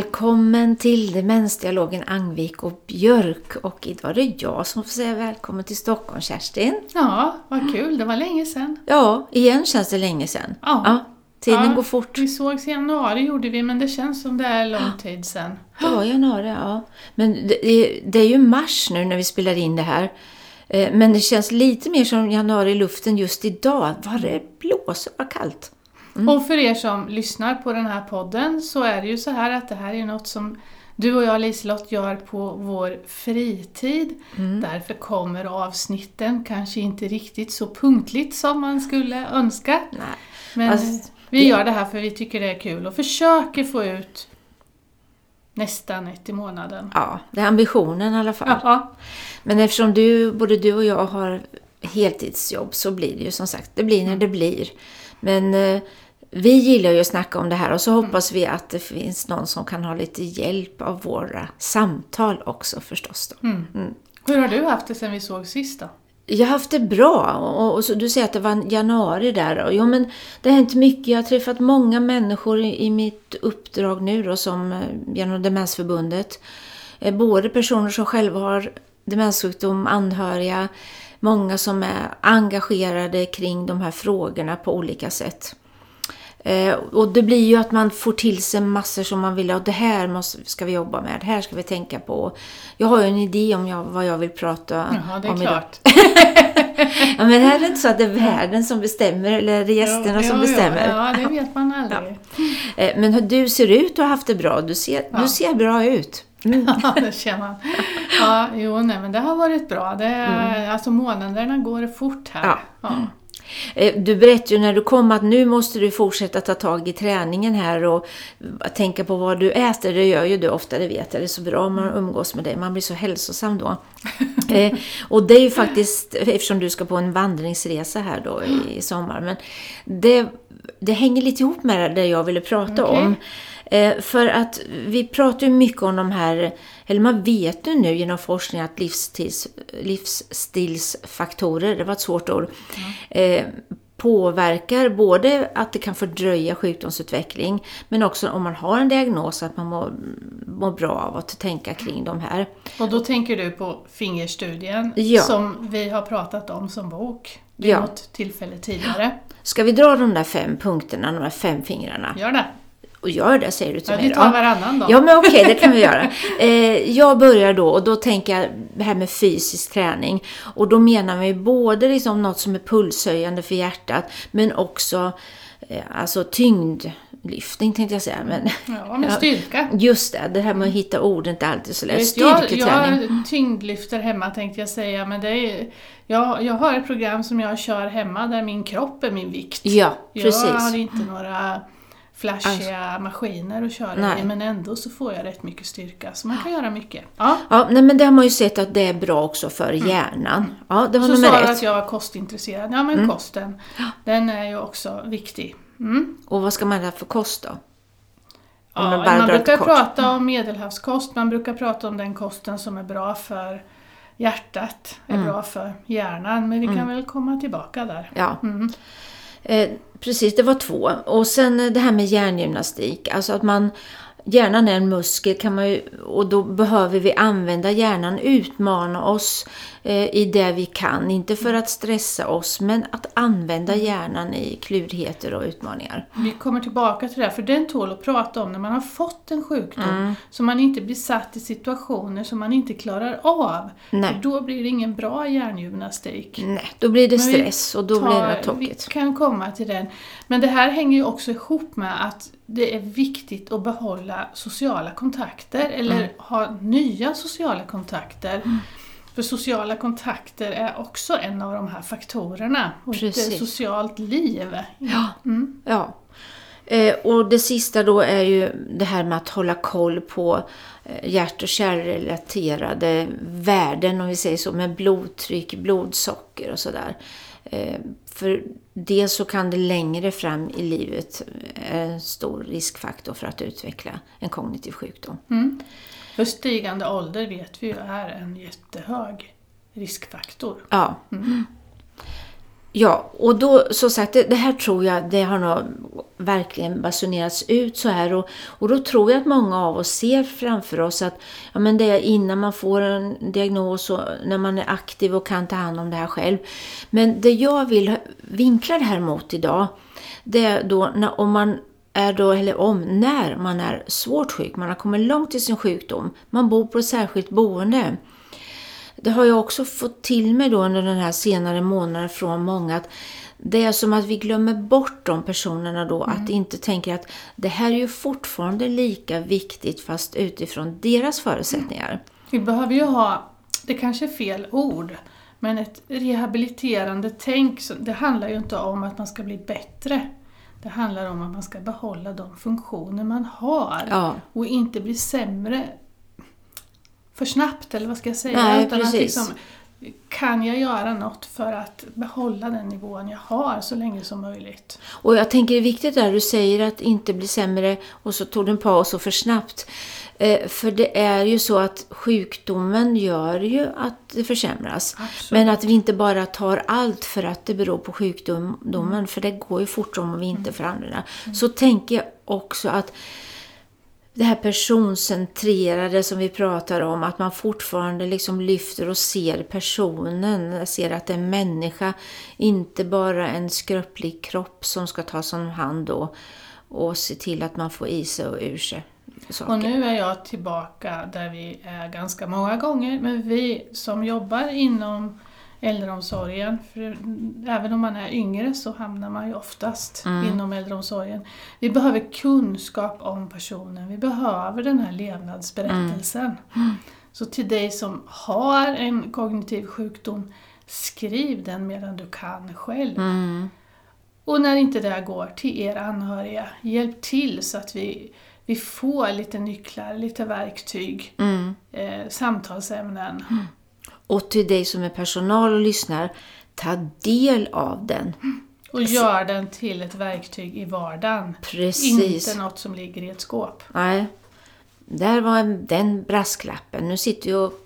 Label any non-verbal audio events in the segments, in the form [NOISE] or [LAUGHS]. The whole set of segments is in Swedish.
Välkommen till Demensdialogen Angvik och Björk. Och idag är det jag som får säga välkommen till Stockholm, Kerstin. Ja, vad kul. Det var länge sedan. Ja, igen känns det länge sedan. Ja. tiden Ja, går fort. Vi sågs i januari gjorde vi, men det känns som det är lång tid sedan. Det var januari, ja. Men det, det, är ju mars nu när vi spelar in det här. Eh, Men det känns lite mer som januari i luften just idag. Vad det blåser, vad kallt. Och för er som lyssnar på den här podden så är det ju så här att det här är något som du och jag Liselott gör på vår fritid. Därför kommer avsnitten kanske inte riktigt så punktligt som man skulle önska. Nej. Men Fast vi gör det här för vi tycker det är kul och försöker få ut nästan ett i månaden. Ja, det är ambitionen i alla fall. Ja. Men eftersom du, både du och jag har heltidsjobb så blir det ju som sagt, det blir när det blir. Men eh, vi gillar ju att snacka om det här och så hoppas vi att det finns någon som kan ha lite hjälp av våra samtal också förstås. Då. Mm. Hur har du haft det sen vi såg sist då? Jag har haft det bra och, och så, du säger att det var januari där. Och, jo, men det har hänt mycket. Jag har träffat många människor i, i mitt uppdrag nu då, som, eh, genom Demensförbundet. Eh, Både personer som själva har demenssjukdom, anhöriga, många som är engagerade kring de här frågorna på olika sätt. Eh, och det blir ju att man får till sig massor som man vill, och det här måste, ska vi jobba med, det här ska vi tänka på. Jag har ju en idé om jag, vad jag vill prata Jaha, det är om idag. klart. [LAUGHS] Ja, men här är det inte så att det är världen som bestämmer eller är det gästerna som Jo, jo, bestämmer. Ja, det vet man aldrig. Eh, Men du ser ut att ha haft det bra. Du ser, Ja. du ser bra ut. Mm. [LAUGHS] Ja, det känner man. Ja, jo, nej, men det har varit bra. Det är, Alltså månaderna går fort här. Ja. Eh, Du berättade ju när du kom att nu måste du fortsätta ta tag i träningen här och tänka på vad du äter. Det gör ju du ofta, det vet jag. Det är så bra om man umgås med dig. Man blir så hälsosam då. [LAUGHS] Eh, Och det är ju faktiskt, eftersom du ska på en vandringsresa här då i, i sommar. Men det, det hänger lite ihop med det jag ville prata Okej. om. Eh, För att vi pratar ju mycket om de här, eller man vet ju nu genom forskning att livsstils, livsstilsfaktorer, det var ett svårt ord, eh, påverkar både att det kan fördröja sjukdomsutveckling men också om man har en diagnos att man mår, mår bra av att tänka kring de här. Och då tänker du på fingerstudien Ja. som vi har pratat om som bok vid Ja. något tillfälle tidigare. Ska vi dra de där fem punkterna, de där fem fingrarna? Gör det. Och gör det säger du till Ja, mig vi tar varannan då. Ja men okej, det kan vi [LAUGHS] göra. Eh, jag börjar då och då tänker jag det här med fysisk träning. Och då menar vi både liksom något som är pulshöjande för hjärtat men också eh, alltså tyngdlyftning tänkte jag säga. Men, Ja, med styrka. just det, det här med att hitta orden inte alltid så lätt. Vet, Jag, Styrketräning. jag tyngdlyfter hemma tänkte jag säga, men det är, jag, jag har ett program som jag kör hemma där min kropp är min vikt. Ja, Jag precis. har inte några flashiga maskiner att köra Nej. i, men ändå så får jag rätt mycket styrka, så man kan göra mycket. Ja. Ja, nej, men det har man ju sett att det är bra också för hjärnan. Ja, det var Mm. Så sa ett. att jag var kostintresserad. Ja, men Mm. kosten, den är ju också viktig. Mm. Och vad ska man ha för kost då? Ja, man brukar kort. prata om medelhavskost, man brukar prata om den kosten som är bra för hjärtat, är Mm. bra för hjärnan, men vi kan väl komma tillbaka där. Ja, Mm. Eh, precis, det var två. Och sen eh, det här med hjärngymnastik. Alltså att man, hjärnan är en muskel kan man ju, och då behöver vi använda hjärnan, utmana oss i det vi kan. Inte för att stressa oss, men att använda hjärnan i klurigheter och utmaningar. Vi kommer tillbaka till det, här, för den tål att prata om när man har fått en sjukdom, Mm. så man inte blir satt i situationer som man inte klarar av. Nej. För då blir det ingen bra hjärngymnastik. Nej, då blir det stress och då blir det tar- Vi tokigt. kan komma till den. Men det här hänger ju också ihop med att det är viktigt att behålla sociala kontakter eller Mm. ha nya sociala kontakter. För sociala kontakter är också en av de här faktorerna. Och ett Precis. eh, socialt liv. Ja. Mm. Ja. Eh, och det sista då är ju det här med att hålla koll på eh, hjärt och kärlrelaterade värden, om vi säger så, med blodtryck, blodsocker och sådär. Eh, för dels så kan det längre fram i livet eh, en stor riskfaktor för att utveckla en kognitiv sjukdom. Mm. För stigande ålder vet vi ju är en jättehög riskfaktor. Ja. Mm. Ja, och då så sagt, det, det, här tror jag, det har nog verkligen basunerats ut så här och, och då tror jag att många av oss ser framför oss att ja, men det är innan man får en diagnos och när man är aktiv och kan ta hand om det här själv. Men det jag vill vinkla det här mot idag, det är då när, om man är då, eller om, när man är svårt sjuk, man har kommit långt i sin sjukdom, man bor på ett särskilt boende det har jag också fått till mig då under den här senare månaden från många att det är som att vi glömmer bort de personerna då, mm. att inte tänka att det här är ju fortfarande lika viktigt fast utifrån deras förutsättningar. Vi behöver ju ha, det kanske är fel ord, men ett rehabiliterande tänk, det handlar ju inte om att man ska bli bättre. Det handlar om att man ska behålla de funktioner man har ja. och inte bli sämre för snabbt eller vad ska jag säga. Nej, Utan precis. Att liksom, kan jag göra något för att behålla den nivån jag har så länge som möjligt? Och jag tänker det är viktigt där du säger att inte bli sämre och så tog du en paus och för snabbt. Eh, för det är ju så att sjukdomen gör ju att det försämras. Absolut. Men att vi inte bara tar allt för att det beror på sjukdomen. Mm. För det går ju fort om vi inte mm. förändrar. Mm. Så tänker jag också att det här personcentrerade som vi pratar om, att man fortfarande liksom lyfter och ser personen, ser att det är en människa, inte bara en skröplig kropp som ska tas om hand då och se till att man får i sig och ur sig. Saker. Och nu är jag tillbaka där vi är ganska många gånger, men vi som jobbar inom äldreomsorgen. För även om man är yngre så hamnar man ju oftast mm. inom äldreomsorgen. Vi behöver kunskap om personen, vi behöver den här levnadsberättelsen. Mm. Mm. Så till dig som har en kognitiv sjukdom, skriv den medan du kan själv. Mm. Och när inte det går, till er anhöriga, hjälp till så att vi, vi får lite nycklar, lite verktyg, mm. eh, samtalsämnen. Och till dig som är personal och lyssnar, ta del av den. Och gör den till ett verktyg i vardagen. Precis. Inte något som ligger i ett skåp. Nej. Där var den brasklappen. Nu sitter jag och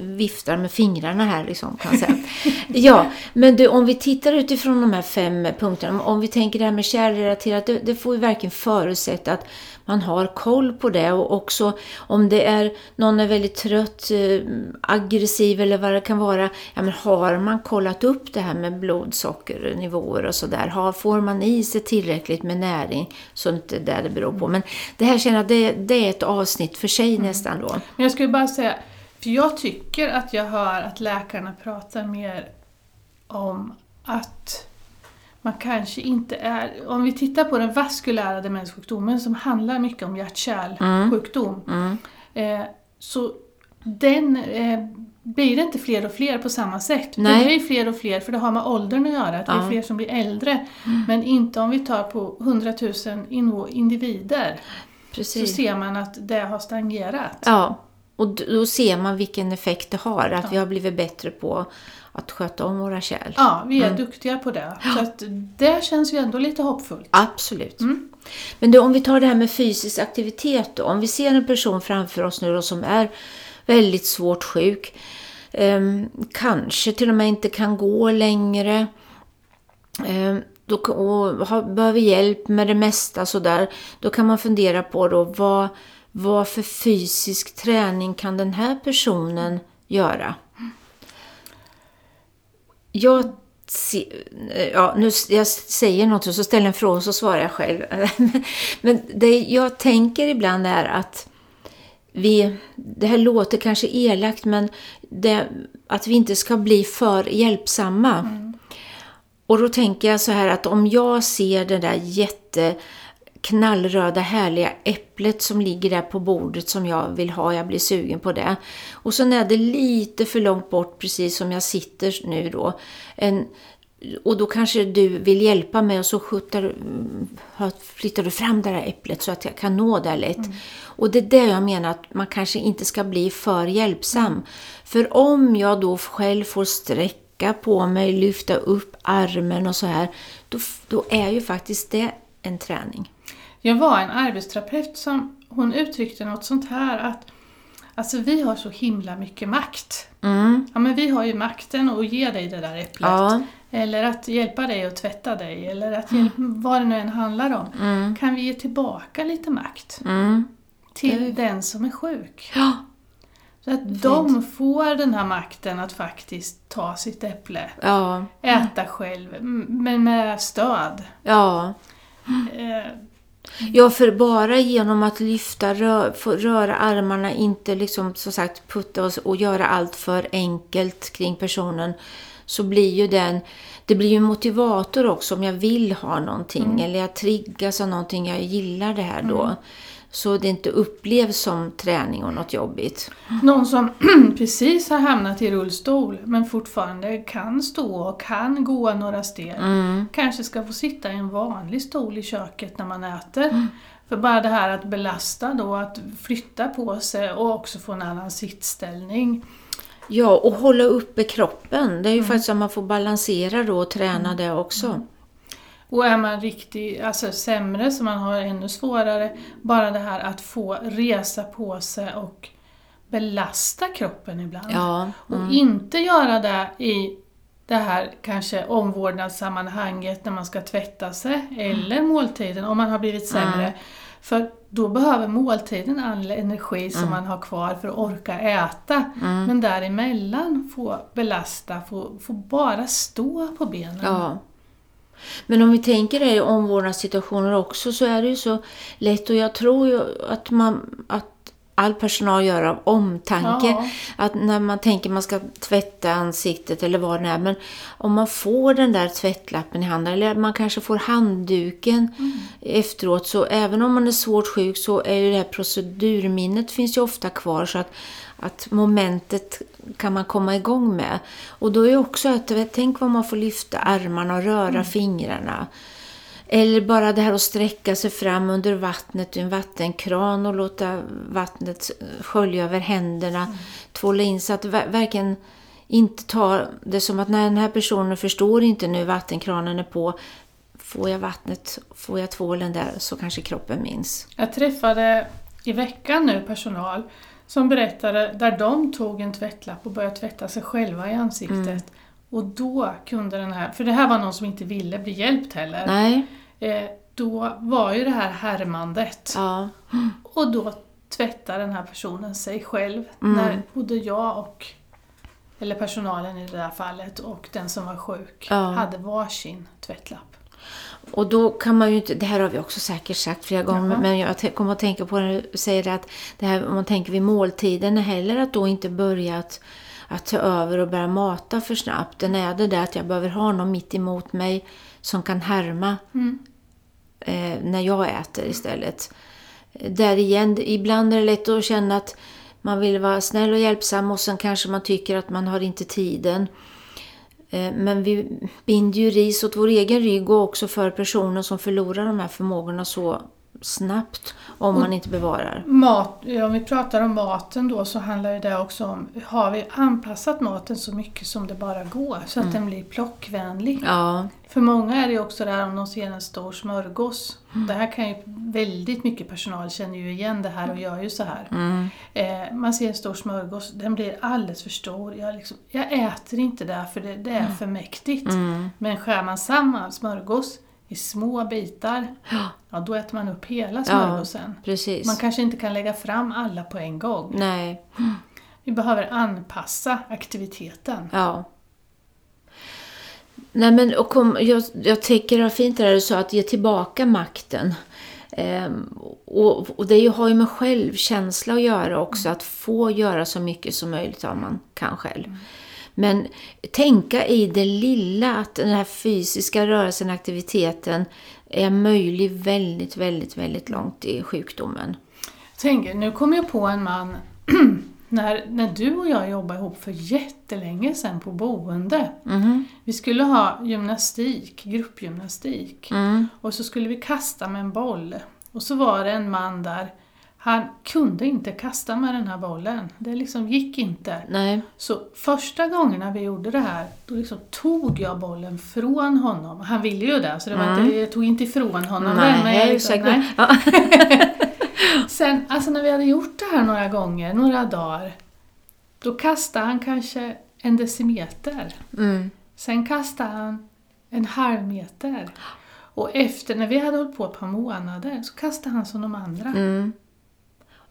viftar med fingrarna här liksom, kan säga. [LAUGHS] ja, men du, om vi tittar utifrån de här fem punkterna, om vi tänker det här med kärlrelaterat, det, det får vi verkligen förutsätta att man har koll på det och också om det är någon är väldigt trött, eh, aggressiv eller vad det kan vara, ja men har man kollat upp det här med blodsockernivåer och sådär, får man i sig tillräckligt med näring så inte det det beror på. Men det här känner jag, det, det är ett avsnitt för sig mm. nästan då. Men jag skulle bara säga, för jag tycker att jag hör att läkarna pratar mer om att man kanske inte är... Om vi tittar på den vaskulära demenssjukdomen som handlar mycket om hjärt-kärlsjukdom. Mm. Mm. Eh, så den eh, blir det inte fler och fler på samma sätt. Nej. Det blir fler och fler för det har med åldern att göra, att ja. det är fler som blir äldre. Mm. Men inte om vi tar på 100 000 individer. Precis. Så ser man att det har stagnerat. Ja, och då ser man vilken effekt det har, att ja. vi har blivit bättre på att sköta om våra kärl. Ja, vi är mm. duktiga på det. Så att det känns ju ändå lite hoppfullt. Absolut. Mm. Men då, om vi tar det här med fysisk aktivitet då. Om vi ser en person framför oss nu då, som är väldigt svårt sjuk. Eh, kanske till och med inte kan gå längre. Eh, då, och har, behöver hjälp med det mesta sådär. Då kan man fundera på då vad, vad för fysisk träning kan den här personen göra? Jag Ja, nu, jag säger något och så ställer en fråga och så svarar jag själv. [LAUGHS] Men det jag tänker ibland är att vi, det här låter kanske elakt, men det, att vi inte ska bli för hjälpsamma. Mm. Och då tänker jag så här att om jag ser det där jätte knallröda härliga äpplet som ligger där på bordet som jag vill ha. Jag blir sugen på det. Och så är det lite för långt bort precis som jag sitter nu då. En, och då kanske du vill hjälpa mig och så skjuter, mm, flyttar du fram det där äpplet så att jag kan nå där lätt. Mm. Och det är det jag menar att man kanske inte ska bli för hjälpsam. Mm. För om jag då själv får sträcka på mig, lyfta upp armen och så här, då, då är ju faktiskt det en träning. Jag var en arbetsterapeut som hon uttryckte något sånt här att Alltså vi har så himla mycket makt. Mm. Ja men vi har ju makten att ge dig det där äpplet. Ja. Eller att hjälpa dig att tvätta dig. Eller att hjälpa, vad det nu än handlar om. Mm. Kan vi ge tillbaka lite makt Mm. till den som är sjuk? Ja. Så att de får den här makten att faktiskt ta sitt äpple. Ja. Äta själv, men med stöd. Ja. Eh, Mm. Ja, för bara genom att lyfta, rö, röra armarna, inte liksom som sagt putta oss och göra allt för enkelt kring personen, så blir ju den, det blir ju en motivator också om jag vill ha någonting eller jag triggas av någonting, jag gillar det här då. Så det inte upplevs som träning och något jobbigt. Någon som [CLEARS THROAT] precis har hamnat i rullstol men fortfarande kan stå och kan gå några steg. Mm. Kanske ska få sitta i en vanlig stol i köket när man äter. För bara det här att belasta då, att flytta på sig och också få en annan sittställning. Ja, och hålla uppe kroppen. Det är ju faktiskt att man får balansera då och träna det också. Och är man riktigt alltså sämre, så man har ännu svårare, bara det här att få resa på sig och belasta kroppen ibland. Ja, Och inte göra det i det här kanske omvårdnadssammanhanget när man ska tvätta sig, eller måltiden om man har blivit sämre. För då behöver måltiden all energi som man har kvar för att orka äta. Men däremellan få belasta, få, få bara stå på benen. Ja. Men om vi tänker det i omvårdnadssituationer också så är det ju så lätt och jag tror ju att, man, att all personal gör av omtanke. Ja. Att när man tänker man ska tvätta ansiktet eller vad det är. Men om man får den där tvättlappen i handen eller man kanske får handduken efteråt. Så även om man är svårt sjuk så är ju det här procedurminnet finns ju ofta kvar. Så att, att momentet kan man komma igång med. Och då är också att, tänk vad man får lyfta armarna och röra fingrarna. Eller bara det här att sträcka sig fram under vattnet i en vattenkran och låta vattnet skölja över händerna. Tvåla in så att ver- verkligen inte ta det som att när den här personen förstår inte nu vattenkranen är på. Får jag vattnet, får jag tvålen där så kanske kroppen minns. Jag träffade i veckan nu personal som berättade där de tog en tvättlapp och började tvätta sig själva i ansiktet. Och då kunde den här, för det här var någon som inte ville bli hjälpt heller. Nej, då var ju det här härmandet. ja, Och då tvättar den här personen sig själv. Mm. När både jag och, eller personalen i det där fallet, och den som var sjuk Ja. hade varsin tvättlapp. Och då kan man ju inte, det här har vi också säkert sagt flera gånger, Jaha. men jag kommer att tänka på när du säger att det här, om man tänker vid måltiden, är heller att då inte börja att, att ta över och börja mata för snabbt. Den är det där att jag behöver ha någon mitt emot mig som kan härma Mm eh, när jag äter istället. Där igen, ibland är det lätt att känna att man vill vara snäll och hjälpsam och sen kanske man tycker att man har inte tiden. Eh, Men vi binder ju ris åt vår egen rygg och också för personer som förlorar de här förmågorna så snabbt om man inte bevarar. Mat, om vi pratar om maten då så handlar det också om, har vi anpassat maten så mycket som det bara går så att den blir plockvänlig? Ja, För många är det ju också det här om de ser en stor smörgås. Det här kan ju väldigt mycket personal känner ju igen det här och gör ju så här. Eh, man ser en stor smörgås, den blir alldeles för stor. Jag, liksom, jag äter inte det för det, det är för mäktigt. Men skär man samman smörgås i små bitar, ja då äter man upp hela smörgåsen. precis. Man kanske inte kan lägga fram alla på en gång. Nej, Vi behöver anpassa aktiviteten. ja. Nej men och kom, jag, jag tycker det var fint det där du sa att ge tillbaka makten. Ehm, och, och det ju- har ju med självkänsla att göra också, att få göra så mycket som möjligt av man kan själv. Men tänka i det lilla, att den här fysiska rörelsen, aktiviteten är möjlig väldigt, väldigt, väldigt långt i sjukdomen. Tänk, nu kom jag på en man [CLEARS THROAT] när, när du och jag jobbade ihop för jättelänge sedan på boende. Mhm. Vi skulle ha gymnastik, gruppgymnastik. Mm. Och så skulle vi kasta med en boll. Och så var det en man där, han kunde inte kasta med den här bollen. Det liksom gick inte. Nej, Så första gångerna vi gjorde det här, då liksom tog jag bollen från honom. Han ville ju det, så det var inte, jag tog inte ifrån honom den. men jag Mm. nej, liksom, nej. Ja. [LAUGHS] Sen, alltså när vi hade gjort det här några gånger, några dagar, då kastade han kanske en decimeter. Mm. Sen kastade han en halv meter. Och efter, när vi hade hållit på ett par månader, så kastade han som de andra. Mm.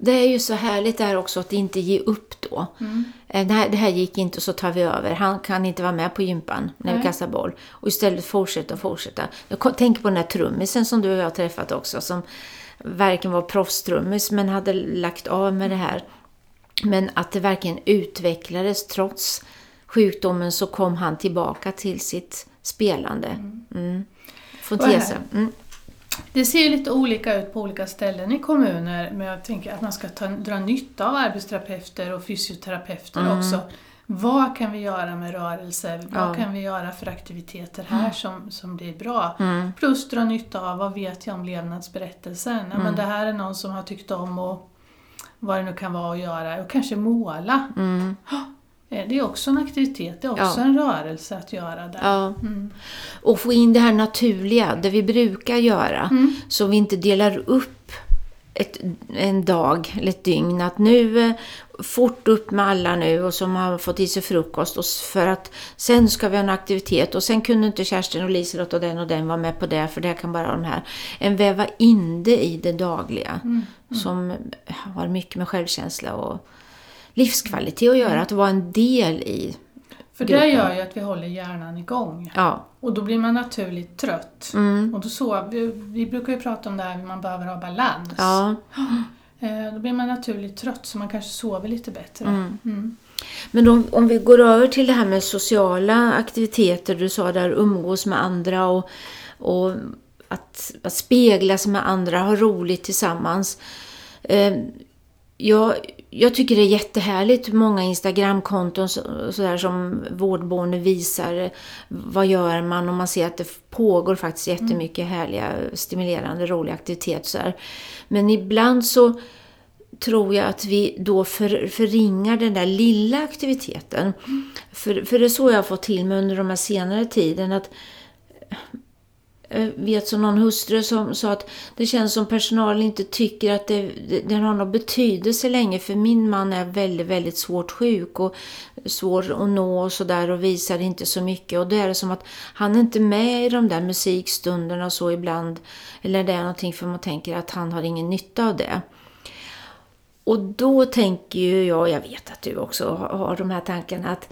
Det är ju så härligt där också att inte ge upp då. Mm. Eh, Det, här, det här gick inte så tar vi över. Han kan inte vara med på gympan när vi Nej. kastar boll. Och istället fortsätta och fortsätta. Jag tänker på den här trummisen som du och jag har träffat också. Som verkligen var proffstrummis men hade lagt av med det här. Men att det verkligen utvecklades trots sjukdomen så kom han tillbaka till sitt spelande. Mm. Och sig. Mm. Det ser lite olika ut på olika ställen i kommuner, men jag tänker att man ska ta, dra nytta av arbetsterapeuter och fysioterapeuter också. Vad kan vi göra med rörelse? Vad Ja. kan vi göra för aktiviteter här som, som blir bra? Mm. Plus dra nytta av vad vet jag om levnadsberättelsen? Ja, men det här är någon som har tyckt om och vad det nu kan vara att göra. Och kanske måla. Mm. Det är också en aktivitet, det är också Ja. en rörelse att göra där. Ja. Mm. Och få in det här naturliga, det vi brukar göra. Mm. Så vi inte delar upp ett, en dag eller ett dygn. Att nu, eh, fort upp med alla nu och som har fått i sig frukost. Och för att sen ska vi ha en aktivitet. Och sen kunde inte Kerstin och Liselott och den och den vara med på det. För det kan bara de här. En väva in det i det dagliga. Mm. Som har mycket med självkänsla och livskvalitet att göra. Att vara en del i. För det gruppen. gör ju att vi håller hjärnan igång. Ja. Och då blir man naturligt trött. Mm. Och då så, vi, vi brukar ju prata om det här att man behöver ha balans. Ja. [GASPS] Eh, då blir man naturligt trött så man kanske sover lite bättre. Mm. Mm. Men om, om vi går över till det här med sociala aktiviteter, du sa där umgås med andra och, och att, att spegla sig med andra, ha roligt tillsammans. Eh, jag, jag tycker det är jättehärligt många Instagramkonton så, så där som vårdboende visar vad gör man och man ser att det pågår faktiskt jättemycket härliga, stimulerande, roliga aktiviteter. Men ibland så tror jag att vi då för, förringar den där lilla aktiviteten. För, för det är så jag har fått till mig under de här senare tiden att Eh, vet som någon hustru som sa att det känns som personalen inte tycker att det, det, har någon betydelse längre för min man är väldigt, väldigt svårt sjuk och svår att nå och sådär och visar inte så mycket och då är det som att han är inte med i de där musikstunderna och så ibland eller det är någonting för man tänker att han har ingen nytta av det. Och då tänker ju jag, jag vet att du också har har de här tankarna att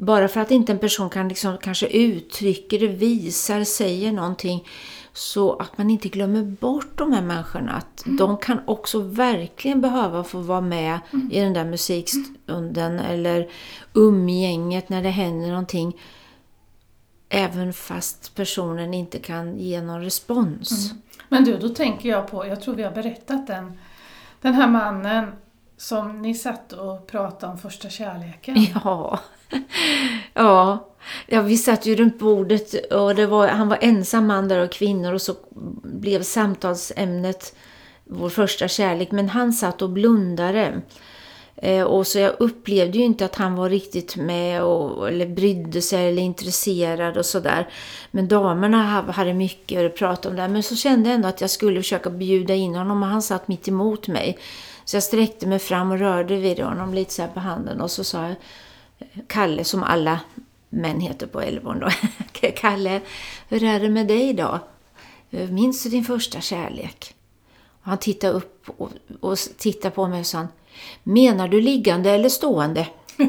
bara för att inte en person kan liksom kanske uttrycker visar, säger någonting så att man inte glömmer bort de här människorna. Att de kan också verkligen behöva få vara med i den där musikstunden eller umgänget när det händer någonting. Även fast personen inte kan ge någon respons. Men du, då tänker jag på, jag tror vi har berättat den, den här mannen som ni satt och pratade om första kärleken. [LAUGHS] Ja. ja. Ja, vi satt ju runt bordet och det var, han var ensam man där och kvinnor och så blev samtalsämnet vår första kärlek. Men han satt och blundade. Eh, och så jag upplevde ju inte att han var riktigt med och, eller brydde sig eller intresserad och sådär. Men damerna hade mycket att prata om där. Men så kände jag ändå att jag skulle försöka bjuda in honom och han satt mitt emot mig. Så jag sträckte mig fram och rörde vid honom lite så här på handen och så sa jag eh, Kalle, som alla män heter på Älvån då. [LAUGHS] Kalle, hur är det med dig idag? Eh, minns du din första kärlek? Och han tittade upp och, och tittade på mig och sa, menar du liggande eller stående? [LAUGHS]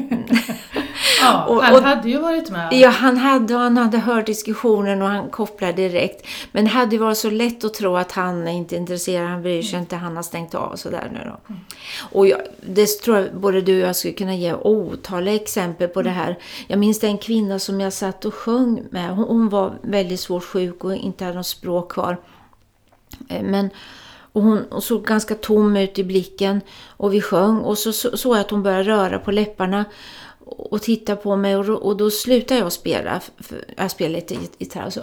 Ja, Och- han och- hade ju varit med. Ja, han hade, han hade hört diskussionen och han kopplade direkt. Men det hade ju varit så lätt att tro att han är inte är intresserad, han bryr sig inte, han har stängt av och sådär nu då. Och jag, det tror jag både du och jag skulle kunna ge otaliga exempel på det här. Jag minns det en kvinna som jag satt och sjöng med. Hon, hon var väldigt svårt sjuk och inte hade något språk kvar. Eh, Men, och hon, såg ganska tom ut i blicken och vi sjöng och så så- såg jag att hon började röra på läpparna och titta på mig och, och då slutade jag spela. Jag spelade lite gitarr och så.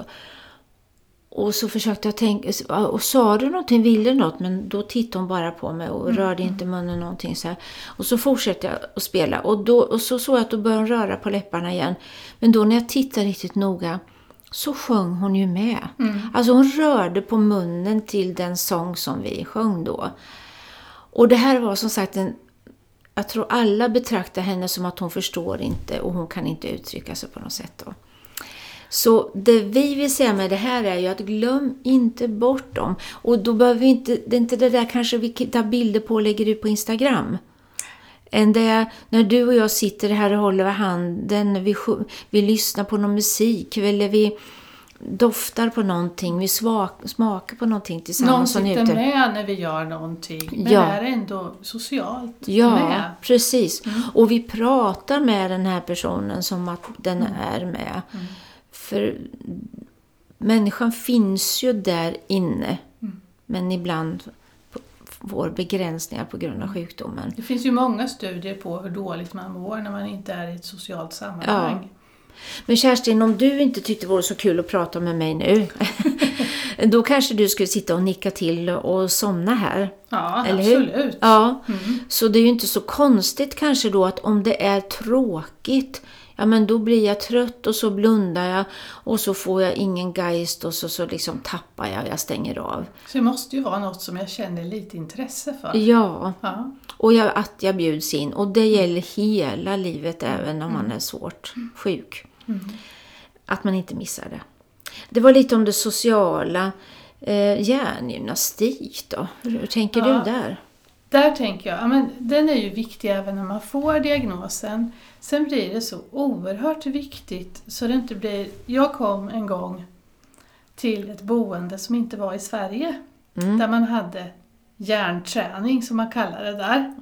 Och så försökte jag tänka, och sa du någonting, ville du något? Men då tittade hon bara på mig och rörde inte munnen någonting så här. Och så fortsatte jag att spela och, då, och så såg jag att då började hon röra på läpparna igen. Men då när jag tittade riktigt noga så sjöng hon ju med. Alltså hon rörde på munnen till den sång som vi sjöng då. Och det här var som sagt en... Jag tror alla betraktar henne som att hon förstår inte och hon kan inte uttrycka sig på något sätt. Då. Så det vi vill säga med det här är ju att glöm inte bort dem. Och då behöver vi inte, det är inte det där kanske vi tar bilder på och lägger ut på Instagram. Än det när du och jag sitter här och håller handen, vi, vi lyssnar på någon musik eller vi doftar på någonting, vi smakar på någonting tillsammans. Någon sitter med när vi gör någonting, men ja. är ändå socialt ja, med. precis. Mm. Och vi pratar med den här personen som att den mm. är med. Mm. För människan finns ju där inne, mm. men ibland får begränsningar på grund av sjukdomen. Det finns ju många studier på hur dåligt man mår när man inte är i ett socialt sammanhang. Ja. Men Kerstin, om du inte tyckte det vore så kul att prata med mig nu, [LAUGHS] då kanske du skulle sitta och nicka till och somna här. Ja, eller absolut. Hur? Ja, mm. Så det är ju inte så konstigt kanske då att om det är tråkigt ja men då blir jag trött och så blundar jag och så får jag ingen geist och så, så liksom tappar jag, jag stänger av. Så det måste ju vara något som jag känner lite intresse för. Ja, ja. och jag, att jag bjuds in. Och det gäller hela livet även man mm. är svårt sjuk. Mm. Att man inte missar det. Det var lite om det sociala. Eh, hjärngymnastik då? Hur tänker ja. du där? Där tänker jag, ja, men den är ju viktig även när man får diagnosen. Sen blir det så oerhört viktigt så det inte blir... Jag kom en gång till ett boende som inte var i Sverige. Mm. Där man hade hjärnträning som man kallar det där.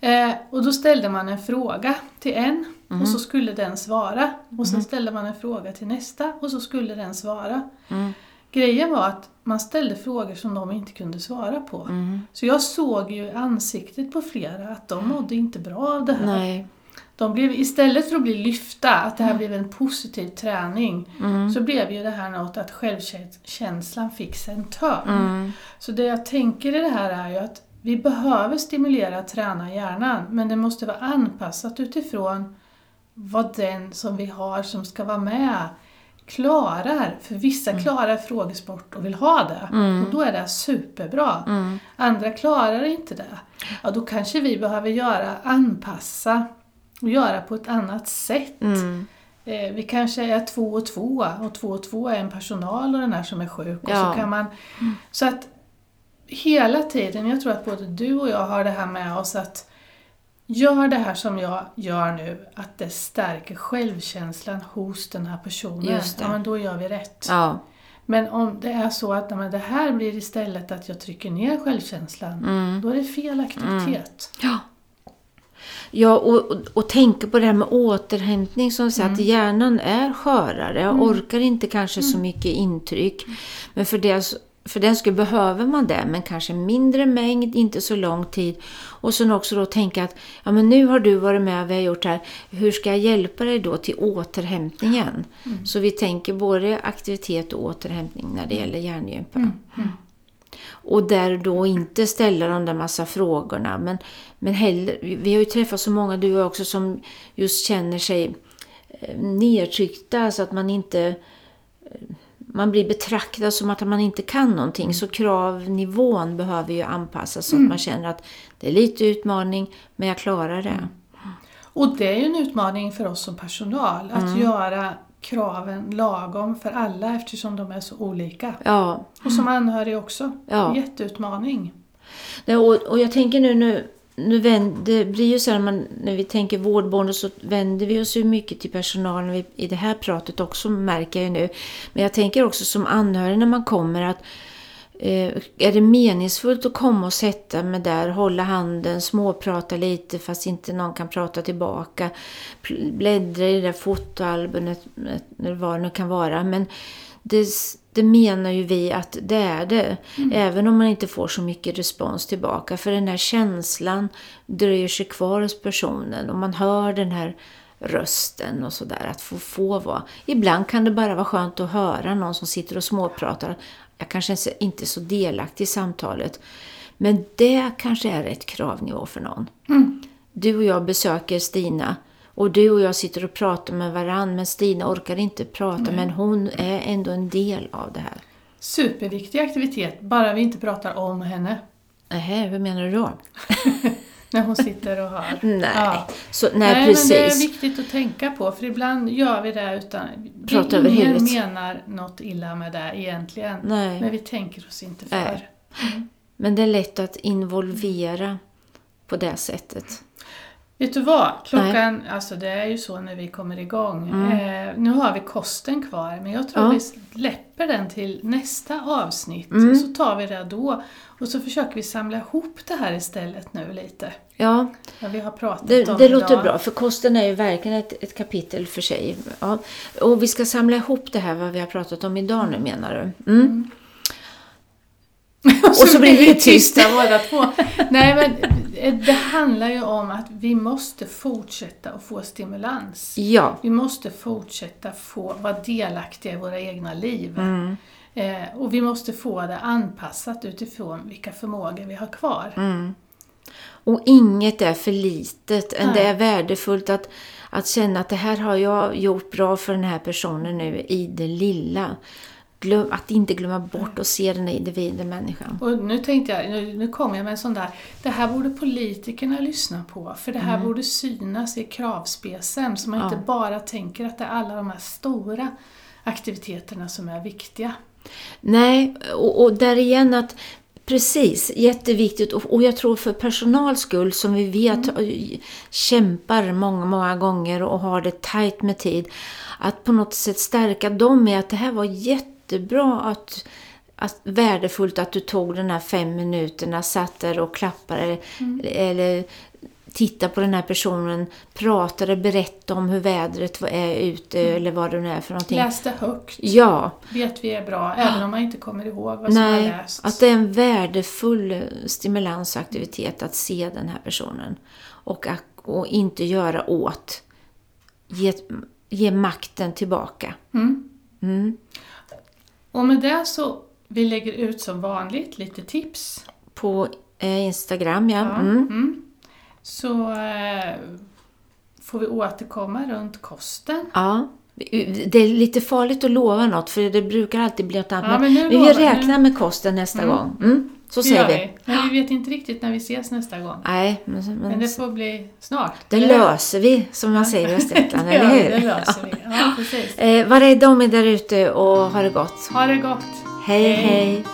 Eh, och då ställde man en fråga till en mm. och så skulle den svara. Och sen mm. ställde man en fråga till nästa och så skulle den svara. Mm. Grejen var att man ställde frågor som de inte kunde svara på. Mm. Så jag såg ju ansiktet på flera att de mådde inte bra av det här. Nej. De blev, istället för att bli lyfta, att det här mm. blev en positiv träning, mm. så blev ju det här något att självkänslan fick sig en törn. Mm. Så det jag tänker i det här är ju att vi behöver stimulera och träna hjärnan, men det måste vara anpassat utifrån vad den som vi har som ska vara med klarar. För vissa mm. klarar frågesport och vill ha det. Mm. Och då är det superbra. Mm. Andra klarar inte det. Ja, då kanske vi behöver göra, anpassa och göra på ett annat sätt. Mm. Eh, vi kanske är två och två och två och två är en personal och den här som är sjuk. Ja. Och så, kan man, så att hela tiden, jag tror att både du och jag har det här med oss att Gör det här som jag gör nu, att det stärker självkänslan hos den här personen, ja men då gör vi rätt. Ja. Men om det är så att men det här blir istället att jag trycker ner självkänslan, mm. då är det fel aktivitet. Mm. Ja. Ja, och, och, och tänka på det här med återhämtning som säger mm. att hjärnan är skörare mm. orkar inte kanske så mm. mycket intryck. Men för det för den skulle behöver man det, men kanske mindre mängd, inte så lång tid. Och sen också då tänka att ja, men nu har du varit med och vi har gjort det här. Hur ska jag hjälpa dig då till återhämtningen? Mm. Så vi tänker både aktivitet och återhämtning när det gäller hjärngympa. Mm. Mm. Och där då inte ställa de där massa frågorna. Men, men heller, vi har ju träffat så många, du också, som just känner sig eh, nedtryckta så att man inte eh, man blir betraktad som att man inte kan någonting. Mm. Så kravnivån behöver ju anpassas så att mm. man känner att det är lite utmaning, men jag klarar det. Mm. Och det är ju en utmaning för oss som personal, att mm. göra kraven lagom för alla eftersom de är så olika. Ja. Och som anhörig också. Ja. Jätteutmaning. och, och jag tänker nu, nu nu vänder, det blir ju så här man, när vi tänker vårdboende så vänder vi oss ju mycket till personalen i det här pratet också märker jag nu. Men jag tänker också som anhörig när man kommer att är det meningsfullt att komma och sätta mig där, hålla handen, småprata lite fast inte någon kan prata tillbaka, bläddra i det där fotoalbumet eller vad det nu kan vara. Men det, det menar ju vi att det är det. Mm. Även om man inte får så mycket respons tillbaka. För den här känslan dröjer sig kvar hos personen och man hör den här rösten och sådär. Att få, få vara. Ibland kan det bara vara skönt att höra någon som sitter och småpratar. Jag kanske inte är så delaktig i samtalet. Men det kanske är ett kravnivå för någon. Mm. Du och jag besöker Stina och du och jag sitter och pratar med varann men Stina orkar inte prata Nej. men hon är ändå en del av det här. Superviktig aktivitet, bara vi inte pratar om henne. Nähä, hur menar du då? [LAUGHS] När hon sitter och har. [LAUGHS] Nej, Ja. så, nej, Nej, precis. men det är viktigt att tänka på för ibland gör vi det utan... Prata över ingen huvudet. menar något illa med det egentligen. Nej. Men vi tänker oss inte för. Nej. Men det är lätt att involvera på det sättet. Vet du vad? Klockan, alltså det är ju så när vi kommer igång. Eh, nu har vi kosten kvar men jag tror Mm. Ja. vi släpper den till nästa avsnitt. Mm. Så tar vi det då. Och så försöker vi samla ihop det här istället nu lite. Ja, Vad vi har pratat det, om det idag. låter bra. För kosten är ju verkligen ett, ett kapitel för sig. Ja. Och vi ska samla ihop det här vad vi har pratat om idag nu menar du? Mm. Och så blir vi tysta [LAUGHS] båda två. Nej men det handlar ju om att vi måste fortsätta att få stimulans. Ja, Vi måste fortsätta få vara delaktiga i våra egna liv. Mm. Eh, och vi måste få det anpassat utifrån vilka förmågor vi har kvar. Mm. och inget är för litet. än. Det är värdefullt att, att känna att det här har jag gjort bra för den här personen nu i det lilla. Glöm, att inte glömma bort och se den här individen, människan. Och nu tänkte jag, nu, nu kom jag med en sån där, det här borde politikerna lyssna på, för det här borde synas i kravspecen, så man Mm. Ja. inte bara tänker att det är alla de här stora aktiviteterna som är viktiga. Nej, och, och där igen att Precis, jätteviktigt. Och, jag tror för personals skull som vi vet eh, kämpar många, många gånger och har det tajt med tid. Att på något sätt stärka dem med att det här var jättebra att, att värdefullt att du tog den här fem minuterna, satt där och klappade eller titta på den här personen, pratade, berättade om hur vädret är ute eller vad det nu är för någonting. Läste högt, Ja, vet vi är bra, även om man inte kommer ihåg vad som har lästs. att det är en värdefull eh, stimulansaktivitet att se den här personen. Och, att, och inte göra åt. Ge, ge makten tillbaka. Mm. Mm. Och med det så, vi lägger ut som vanligt lite tips. På eh, Instagram, ja. Ja, Mm. mm. Så eh, får vi återkomma runt kosten. ja. Det är lite farligt att lova något för det brukar alltid bli något annat. Ja, men men vi lovar- vill räkna med kosten nästa Mm. gång. Så Det säger vi. vi. Men vi vet inte riktigt när vi ses nästa gång. Nej, men, men, Men det får bli snart. det eller? löser vi som man säger i Östergötland, [LAUGHS] eller hur? det löser vi. Ja, [LAUGHS] precis. Eh, var rädda om er där ute och ha det gott. Ha det gott. hej. Hej. hej.